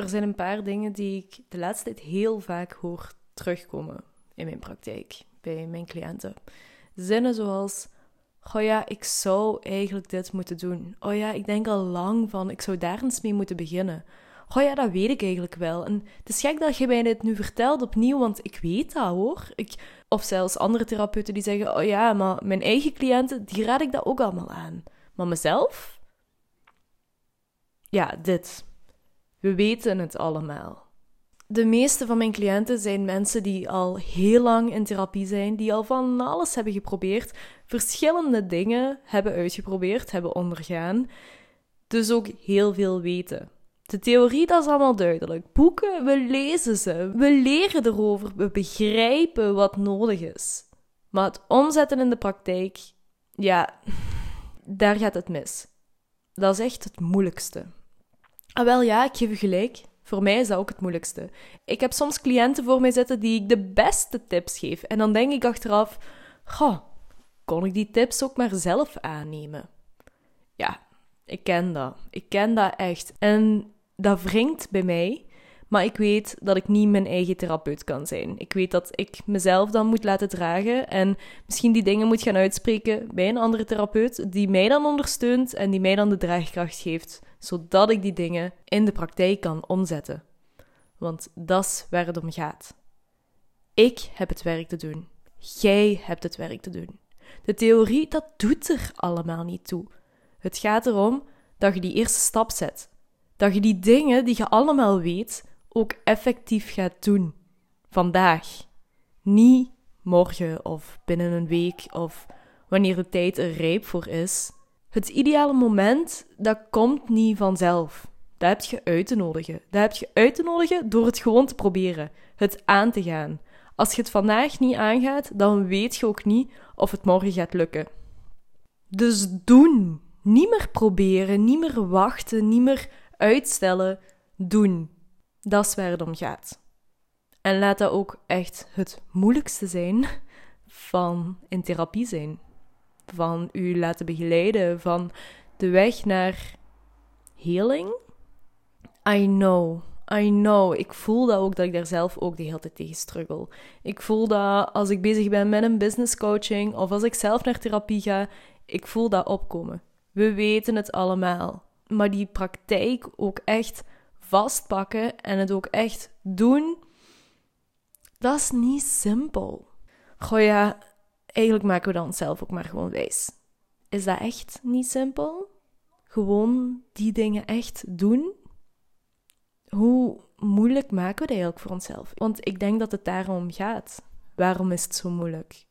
er zijn een paar dingen die ik de laatste tijd heel vaak hoor terugkomen in mijn praktijk, bij mijn cliënten. Zinnen zoals: Oh ja, ik zou eigenlijk dit moeten doen. Oh ja, ik denk al lang van, ik zou daar eens mee moeten beginnen. Oh ja, dat weet ik eigenlijk wel. En het is gek dat je mij dit nu vertelt opnieuw, want ik weet dat hoor. Ik, of zelfs andere therapeuten die zeggen: Oh ja, maar mijn eigen cliënten, die raad ik dat ook allemaal aan. Maar mezelf? Ja, dit. We weten het allemaal. De meeste van mijn cliënten zijn mensen die al heel lang in therapie zijn, die al van alles hebben geprobeerd, verschillende dingen hebben uitgeprobeerd, hebben ondergaan, dus ook heel veel weten. De theorie, dat is allemaal duidelijk. Boeken, we lezen ze, we leren erover, we begrijpen wat nodig is. Maar het omzetten in de praktijk, ja, daar gaat het mis. Dat is echt het moeilijkste. Ah, wel ja, ik geef u gelijk. Voor mij is dat ook het moeilijkste. Ik heb soms cliënten voor mij zitten die ik de beste tips geef. En dan denk ik achteraf: goh, kon ik die tips ook maar zelf aannemen? Ja, ik ken dat. Ik ken dat echt. En dat wringt bij mij. Maar ik weet dat ik niet mijn eigen therapeut kan zijn. Ik weet dat ik mezelf dan moet laten dragen en misschien die dingen moet gaan uitspreken bij een andere therapeut die mij dan ondersteunt en die mij dan de draagkracht geeft, zodat ik die dingen in de praktijk kan omzetten. Want dat is waar het om gaat. Ik heb het werk te doen. Jij hebt het werk te doen. De theorie, dat doet er allemaal niet toe. Het gaat erom dat je die eerste stap zet. Dat je die dingen die je allemaal weet, ook effectief gaat doen. Vandaag. Niet morgen of binnen een week of wanneer de tijd er rijp voor is. Het ideale moment, dat komt niet vanzelf. Dat heb je uit te nodigen. Dat heb je uit te nodigen door het gewoon te proberen. Het aan te gaan. Als je het vandaag niet aangaat, dan weet je ook niet of het morgen gaat lukken. Dus doen. Niet meer proberen, niet meer wachten, niet meer uitstellen. Doen. Dat is waar het om gaat. En laat dat ook echt het moeilijkste zijn van in therapie zijn. Van u laten begeleiden, van de weg naar healing. I know, I know. Ik voel dat ook, dat ik daar zelf ook de hele tijd tegen struggle. Ik voel dat als ik bezig ben met een business coaching of als ik zelf naar therapie ga, ik voel dat opkomen. We weten het allemaal. Maar die praktijk ook echt vastpakken en het ook echt doen, dat is niet simpel. Goh ja, eigenlijk maken we dan zelf ook maar gewoon wijs. Is dat echt niet simpel? Gewoon die dingen echt doen? Hoe moeilijk maken we dat eigenlijk voor onszelf? Want ik denk dat het daarom gaat. Waarom is het zo moeilijk?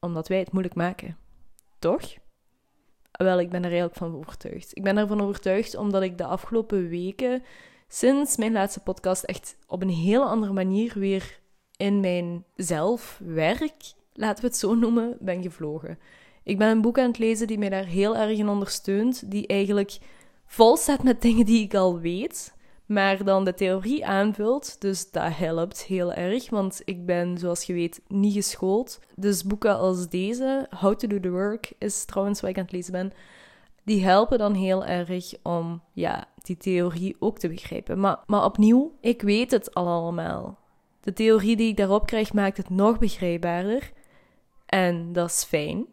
Omdat wij het moeilijk maken. Toch? Wel, ik ben er eigenlijk van overtuigd. Ik ben ervan overtuigd omdat ik de afgelopen weken, sinds mijn laatste podcast, echt op een hele andere manier weer in mijn zelfwerk, laten we het zo noemen, ben gevlogen. Ik ben een boek aan het lezen die mij daar heel erg in ondersteunt, die eigenlijk vol staat met dingen die ik al weet, maar dan de theorie aanvult. Dus dat helpt heel erg, want ik ben, zoals je weet, niet geschoold. Dus boeken als deze, How to Do the Work, is trouwens wat ik aan het lezen ben, die helpen dan heel erg om ja, die theorie ook te begrijpen. Maar, maar opnieuw, ik weet het al allemaal. De theorie die ik daarop krijg maakt het nog begrijpbaarder. En dat is fijn.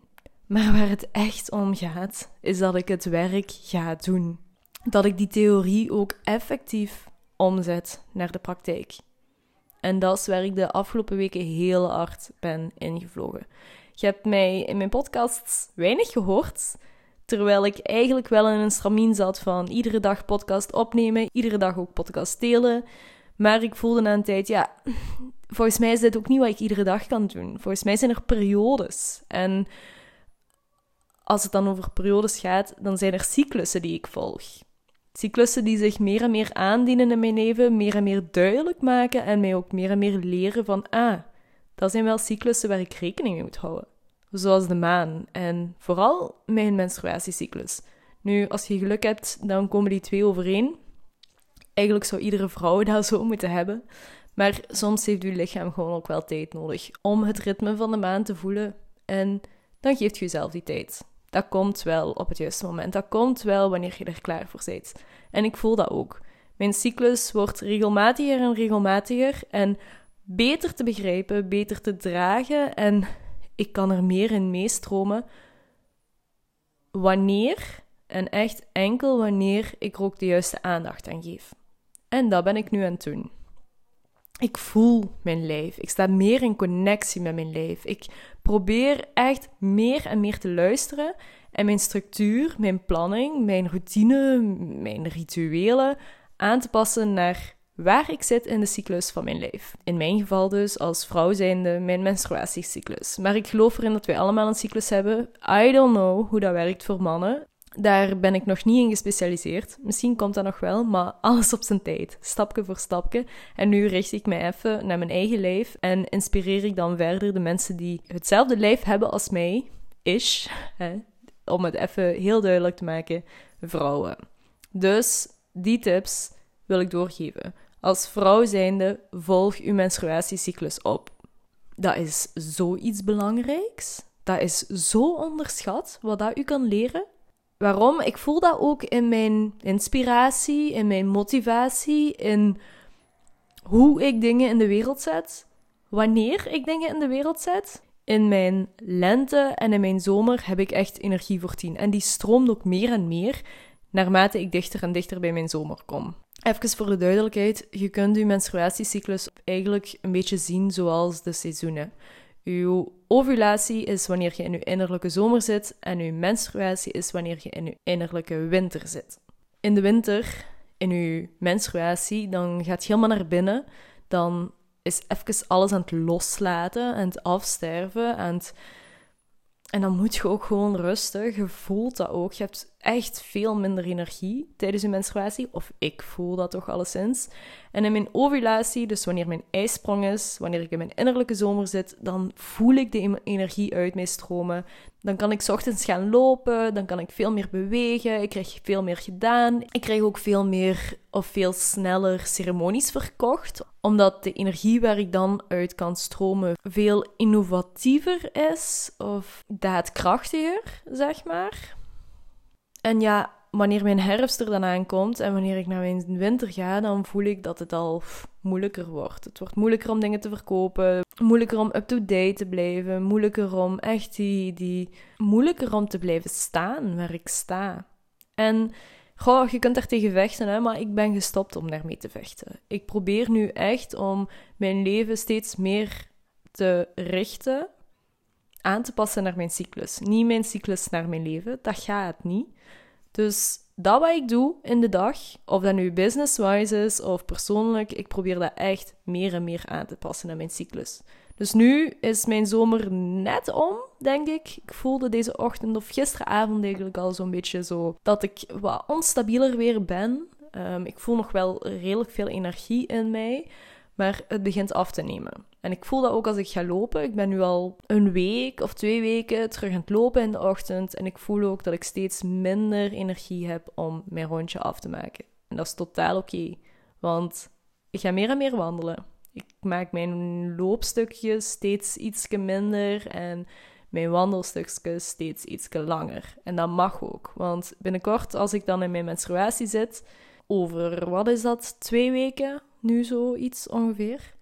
Maar waar het echt om gaat, is dat ik het werk ga doen dat ik die theorie ook effectief omzet naar de praktijk. En dat is waar ik de afgelopen weken heel hard ben ingevlogen. Je hebt mij in mijn podcasts weinig gehoord, terwijl ik eigenlijk wel in een stramien zat van iedere dag podcast opnemen, iedere dag ook podcast delen. Maar ik voelde na een tijd, ja, volgens mij is dit ook niet wat ik iedere dag kan doen. Volgens mij zijn er periodes. En als het dan over periodes gaat, dan zijn er cyclussen die ik volg. Cyclussen die zich meer en meer aandienen in mijn leven, meer en meer duidelijk maken en mij ook meer en meer leren van, ah, dat zijn wel cyclussen waar ik rekening mee moet houden. Zoals de maan en vooral mijn menstruatiecyclus. Nu, als je geluk hebt, dan komen die twee overeen. Eigenlijk zou iedere vrouw dat zo moeten hebben. Maar soms heeft uw lichaam gewoon ook wel tijd nodig om het ritme van de maan te voelen. En dan geeft je jezelf die tijd dat komt wel op het juiste moment. Dat komt wel wanneer je er klaar voor bent. En ik voel dat ook. Mijn cyclus wordt regelmatiger en regelmatiger en beter te begrijpen, beter te dragen en ik kan er meer in meestromen wanneer en echt enkel wanneer ik er ook de juiste aandacht aan geef. En dat ben ik nu aan het doen. Ik voel mijn lijf. Ik sta meer in connectie met mijn lijf. Ik probeer echt meer en meer te luisteren en mijn structuur, mijn planning, mijn routine, mijn rituelen aan te passen naar waar ik zit in de cyclus van mijn lijf. In mijn geval dus als vrouw zijnde mijn menstruatiecyclus. Maar ik geloof erin dat wij allemaal een cyclus hebben. I don't know hoe dat werkt voor mannen. Daar ben ik nog niet in gespecialiseerd. Misschien komt dat nog wel, maar alles op zijn tijd. Stapje voor stapje. En nu richt ik mij even naar mijn eigen lijf en inspireer ik dan verder de mensen die hetzelfde lijf hebben als mij, hè, om het even heel duidelijk te maken, vrouwen. Dus die tips wil ik doorgeven. Als vrouw zijnde, volg uw menstruatiecyclus op. Dat is zoiets belangrijks. Dat is zo onderschat wat dat u kan leren. Waarom? Ik voel dat ook in mijn inspiratie, in mijn motivatie, in hoe ik dingen in de wereld zet, wanneer ik dingen in de wereld zet. In mijn lente en in mijn zomer heb ik echt energie voor tien. En die stroomt ook meer en meer naarmate ik dichter en dichter bij mijn zomer kom. Even voor de duidelijkheid, je kunt je menstruatiecyclus eigenlijk een beetje zien zoals de seizoenen. Uw ovulatie is wanneer je in je innerlijke zomer zit en uw menstruatie is wanneer je in je innerlijke winter zit. In de winter, in uw menstruatie, dan gaat je helemaal naar binnen. Dan is even alles aan het loslaten, aan het afsterven, het en dan moet je ook gewoon rusten. Je voelt dat ook. Je hebt echt veel minder energie tijdens je menstruatie. Of ik voel dat toch alleszins. En in mijn ovulatie, dus wanneer mijn ijsprong is, wanneer ik in mijn innerlijke zomer zit, dan voel ik de energie uit mij stromen. Dan kan ik ochtends gaan lopen, dan kan ik veel meer bewegen, ik krijg veel meer gedaan. Ik krijg ook veel meer of veel sneller ceremonies verkocht, omdat de energie waar ik dan uit kan stromen veel innovatiever is of daadkrachtiger, zeg maar. En ja, wanneer mijn herfst er dan aankomt en wanneer ik naar mijn winter ga, dan voel ik dat het al moeilijker wordt. Het wordt moeilijker om dingen te verkopen, moeilijker om up-to-date te blijven, moeilijker om echt die, die... moeilijker om te blijven staan waar ik sta. En goh, je kunt daar tegen vechten, hè, maar ik ben gestopt om daarmee te vechten. Ik probeer nu echt om mijn leven steeds meer te richten, aan te passen naar mijn cyclus. Niet mijn cyclus naar mijn leven, dat gaat niet. Dus dat wat ik doe in de dag, of dat nu business-wise is of persoonlijk, ik probeer dat echt meer en meer aan te passen aan mijn cyclus. Dus nu is mijn zomer net om, denk ik. Ik voelde deze ochtend of gisteravond eigenlijk al zo'n beetje zo dat ik wat onstabieler weer ben. Ehm, ik voel nog wel redelijk veel energie in mij, maar het begint af te nemen. En ik voel dat ook als ik ga lopen. Ik ben nu al een week of twee weken terug aan het lopen in de ochtend. En ik voel ook dat ik steeds minder energie heb om mijn rondje af te maken. En dat is totaal oké. want ik ga meer en meer wandelen. Ik maak mijn loopstukjes steeds iets minder en mijn wandelstukjes steeds iets langer. En dat mag ook. Want binnenkort, als ik dan in mijn menstruatie zit, over wat is dat? Twee weken? Nu zoiets ongeveer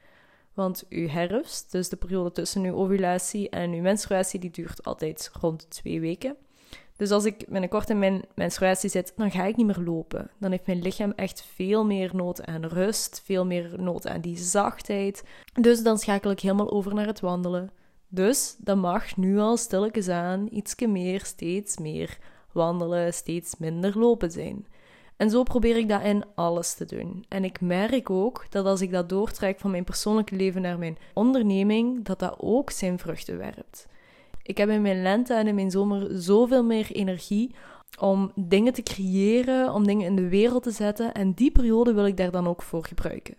want uw herfst, dus de periode tussen uw ovulatie en uw menstruatie, die duurt altijd rond twee weken. Dus als ik binnenkort in mijn menstruatie zit, dan ga ik niet meer lopen. Dan heeft mijn lichaam echt veel meer nood aan rust, veel meer nood aan die zachtheid. Dus dan schakel ik helemaal over naar het wandelen. Dus dat mag nu al stilletjes aan ietsje meer, steeds meer wandelen, steeds minder lopen zijn. En zo probeer ik dat in alles te doen. En ik merk ook dat als ik dat doortrek van mijn persoonlijke leven naar mijn onderneming, dat dat ook zijn vruchten werpt. Ik heb in mijn lente en in mijn zomer zoveel meer energie om dingen te creëren, om dingen in de wereld te zetten. En die periode wil ik daar dan ook voor gebruiken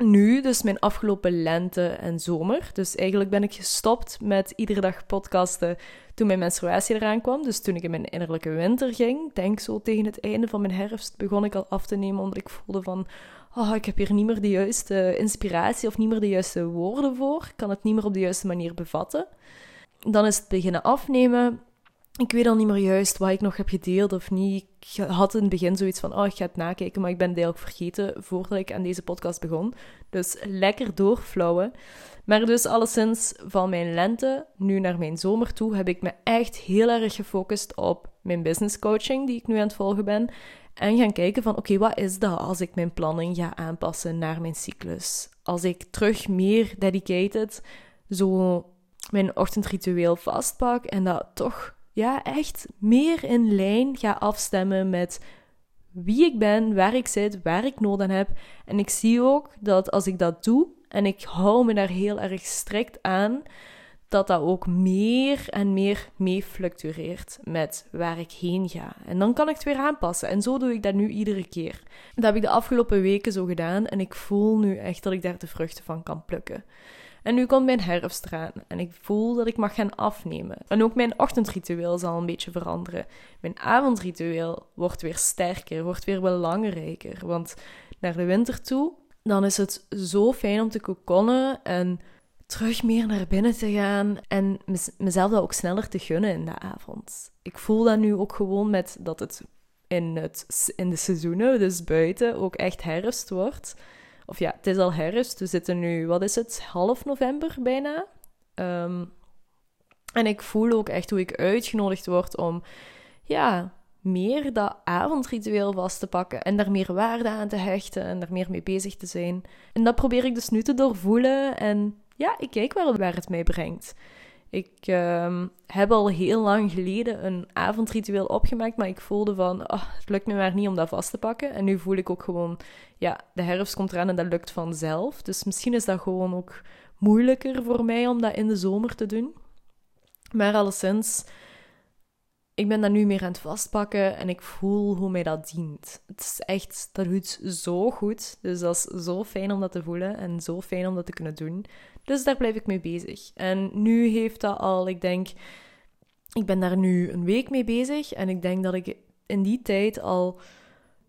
nu, dus mijn afgelopen lente en zomer. Dus eigenlijk ben ik gestopt met iedere dag podcasten toen mijn menstruatie eraan kwam. Dus toen ik in mijn innerlijke winter ging, denk zo tegen het einde van mijn herfst, begon ik al af te nemen omdat ik voelde van, oh, ik heb hier niet meer de juiste inspiratie of niet meer de juiste woorden voor. Ik kan het niet meer op de juiste manier bevatten. Dan is het beginnen afnemen. Ik weet al niet meer juist wat ik nog heb gedeeld of niet. Ik had in het begin zoiets van, oh, ik ga het nakijken, maar ik ben het eigenlijk vergeten voordat ik aan deze podcast begon. Dus lekker doorflauwen. Maar dus alleszins van mijn lente nu naar mijn zomer toe heb ik me echt heel erg gefocust op mijn business coaching die ik nu aan het volgen ben. En gaan kijken van oké, wat is dat als ik mijn planning ga aanpassen naar mijn cyclus? Als ik terug meer dedicated zo mijn ochtendritueel vastpak en dat toch ja, echt meer in lijn ga afstemmen met wie ik ben, waar ik zit, waar ik nood aan heb. En ik zie ook dat als ik dat doe en ik hou me daar heel erg strikt aan, dat dat ook meer en meer mee fluctueert met waar ik heen ga. En dan kan ik het weer aanpassen. En zo doe ik dat nu iedere keer. Dat heb ik de afgelopen weken zo gedaan en ik voel nu echt dat ik daar de vruchten van kan plukken. En nu komt mijn herfst eraan en ik voel dat ik mag gaan afnemen. En ook mijn ochtendritueel zal een beetje veranderen. Mijn avondritueel wordt weer sterker, wordt weer belangrijker. Want naar de winter toe, dan is het zo fijn om te kokonnen en terug meer naar binnen te gaan en mezelf dat ook sneller te gunnen in de avond. Ik voel dat nu ook gewoon met dat het in, het, in de seizoenen, dus buiten, ook echt herfst wordt. Of ja, het is al herfst. We zitten nu, wat is het, half november bijna. Ehm, en ik voel ook echt hoe ik uitgenodigd word om, ja, meer dat avondritueel vast te pakken en daar meer waarde aan te hechten en daar meer mee bezig te zijn. En dat probeer ik dus nu te doorvoelen en ja, ik kijk wel waar het mij brengt. Ik ehm, heb al heel lang geleden een avondritueel opgemaakt, maar ik voelde van, oh, het lukt me maar niet om dat vast te pakken. En nu voel ik ook gewoon, ja, de herfst komt eraan en dat lukt vanzelf. Dus misschien is dat gewoon ook moeilijker voor mij om dat in de zomer te doen. Maar alleszins, ik ben dat nu meer aan het vastpakken en ik voel hoe mij dat dient. Het is echt, dat doet zo goed. Dus dat is zo fijn om dat te voelen en zo fijn om dat te kunnen doen. Dus daar blijf ik mee bezig. En nu heeft dat al, ik denk, ik ben daar nu een week mee bezig. En ik denk dat ik in die tijd al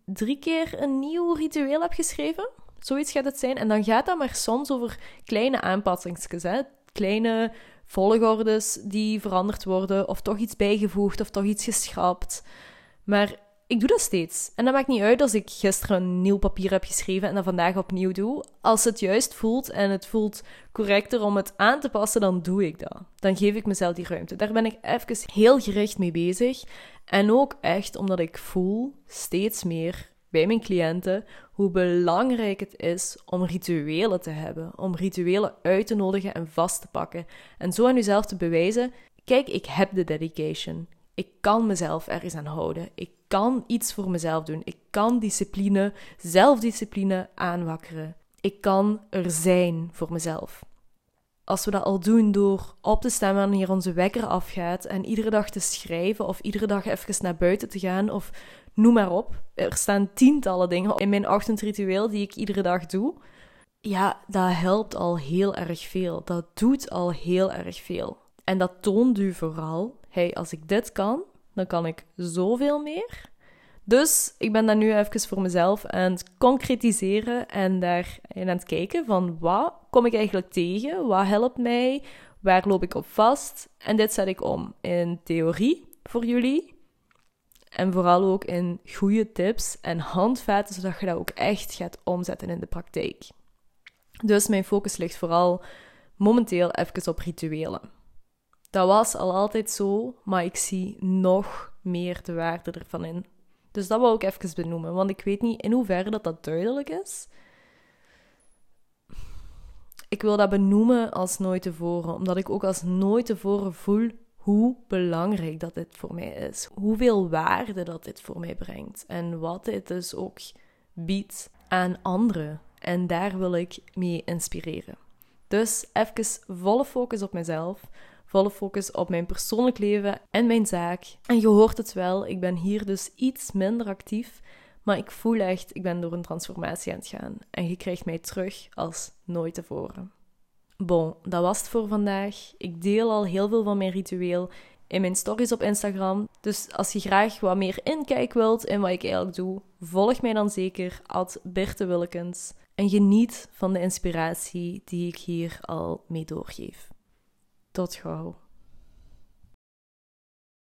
drie keer een nieuw ritueel heb geschreven. Zoiets gaat het zijn. En dan gaat dat maar soms over kleine aanpassingsjes. Kleine volgordes die veranderd worden, of toch iets bijgevoegd, of toch iets geschrapt. Maar ik doe dat steeds. En dat maakt niet uit als ik gisteren een nieuw papier heb geschreven en dat vandaag opnieuw doe. Als het juist voelt en het voelt correcter om het aan te passen, dan doe ik dat. Dan geef ik mezelf die ruimte. Daar ben ik even heel gericht mee bezig. En ook echt omdat ik voel steeds meer bij mijn cliënten hoe belangrijk het is om rituelen te hebben, om rituelen uit te nodigen en vast te pakken. En zo aan jezelf te bewijzen: kijk, ik heb de dedication. Ik kan mezelf ergens aan houden. Ik kan iets voor mezelf doen. Ik kan discipline, zelfdiscipline aanwakkeren. Ik kan er zijn voor mezelf. Als we dat al doen door op te staan wanneer onze wekker afgaat en iedere dag te schrijven of iedere dag even naar buiten te gaan of noem maar op. Er staan tientallen dingen in mijn ochtendritueel die ik iedere dag doe. Ja, dat helpt al heel erg veel. Dat doet al heel erg veel. En dat toont u vooral, hey, als ik dit kan, dan kan ik zoveel meer. Dus ik ben dat nu even voor mezelf aan het concretiseren en daar aan het kijken van wat kom ik eigenlijk tegen, wat helpt mij, waar loop ik op vast. En dit zet ik om in theorie voor jullie. En vooral ook in goede tips en handvaten, zodat je dat ook echt gaat omzetten in de praktijk. Dus mijn focus ligt vooral momenteel even op rituelen. Dat was al altijd zo, maar ik zie nog meer de waarde ervan in. Dus dat wil ik even benoemen, want ik weet niet in hoeverre dat, dat duidelijk is. Ik wil dat benoemen als nooit tevoren, omdat ik ook als nooit tevoren voel hoe belangrijk dat dit voor mij is. Hoeveel waarde dat dit voor mij brengt. En wat dit dus ook biedt aan anderen. En daar wil ik mee inspireren. Dus even volle focus op mezelf volle focus op mijn persoonlijk leven en mijn zaak. En je hoort het wel, ik ben hier dus iets minder actief, maar ik voel echt, ik ben door een transformatie aan het gaan. En je krijgt mij terug als nooit tevoren. Bon, dat was het voor vandaag. Ik deel al heel veel van mijn ritueel in mijn stories op Instagram. Dus als je graag wat meer inkijk wilt in wat ik eigenlijk doe, volg mij dan zeker, at Birte En geniet van de inspiratie die ik hier al mee doorgeef. Tot gauw.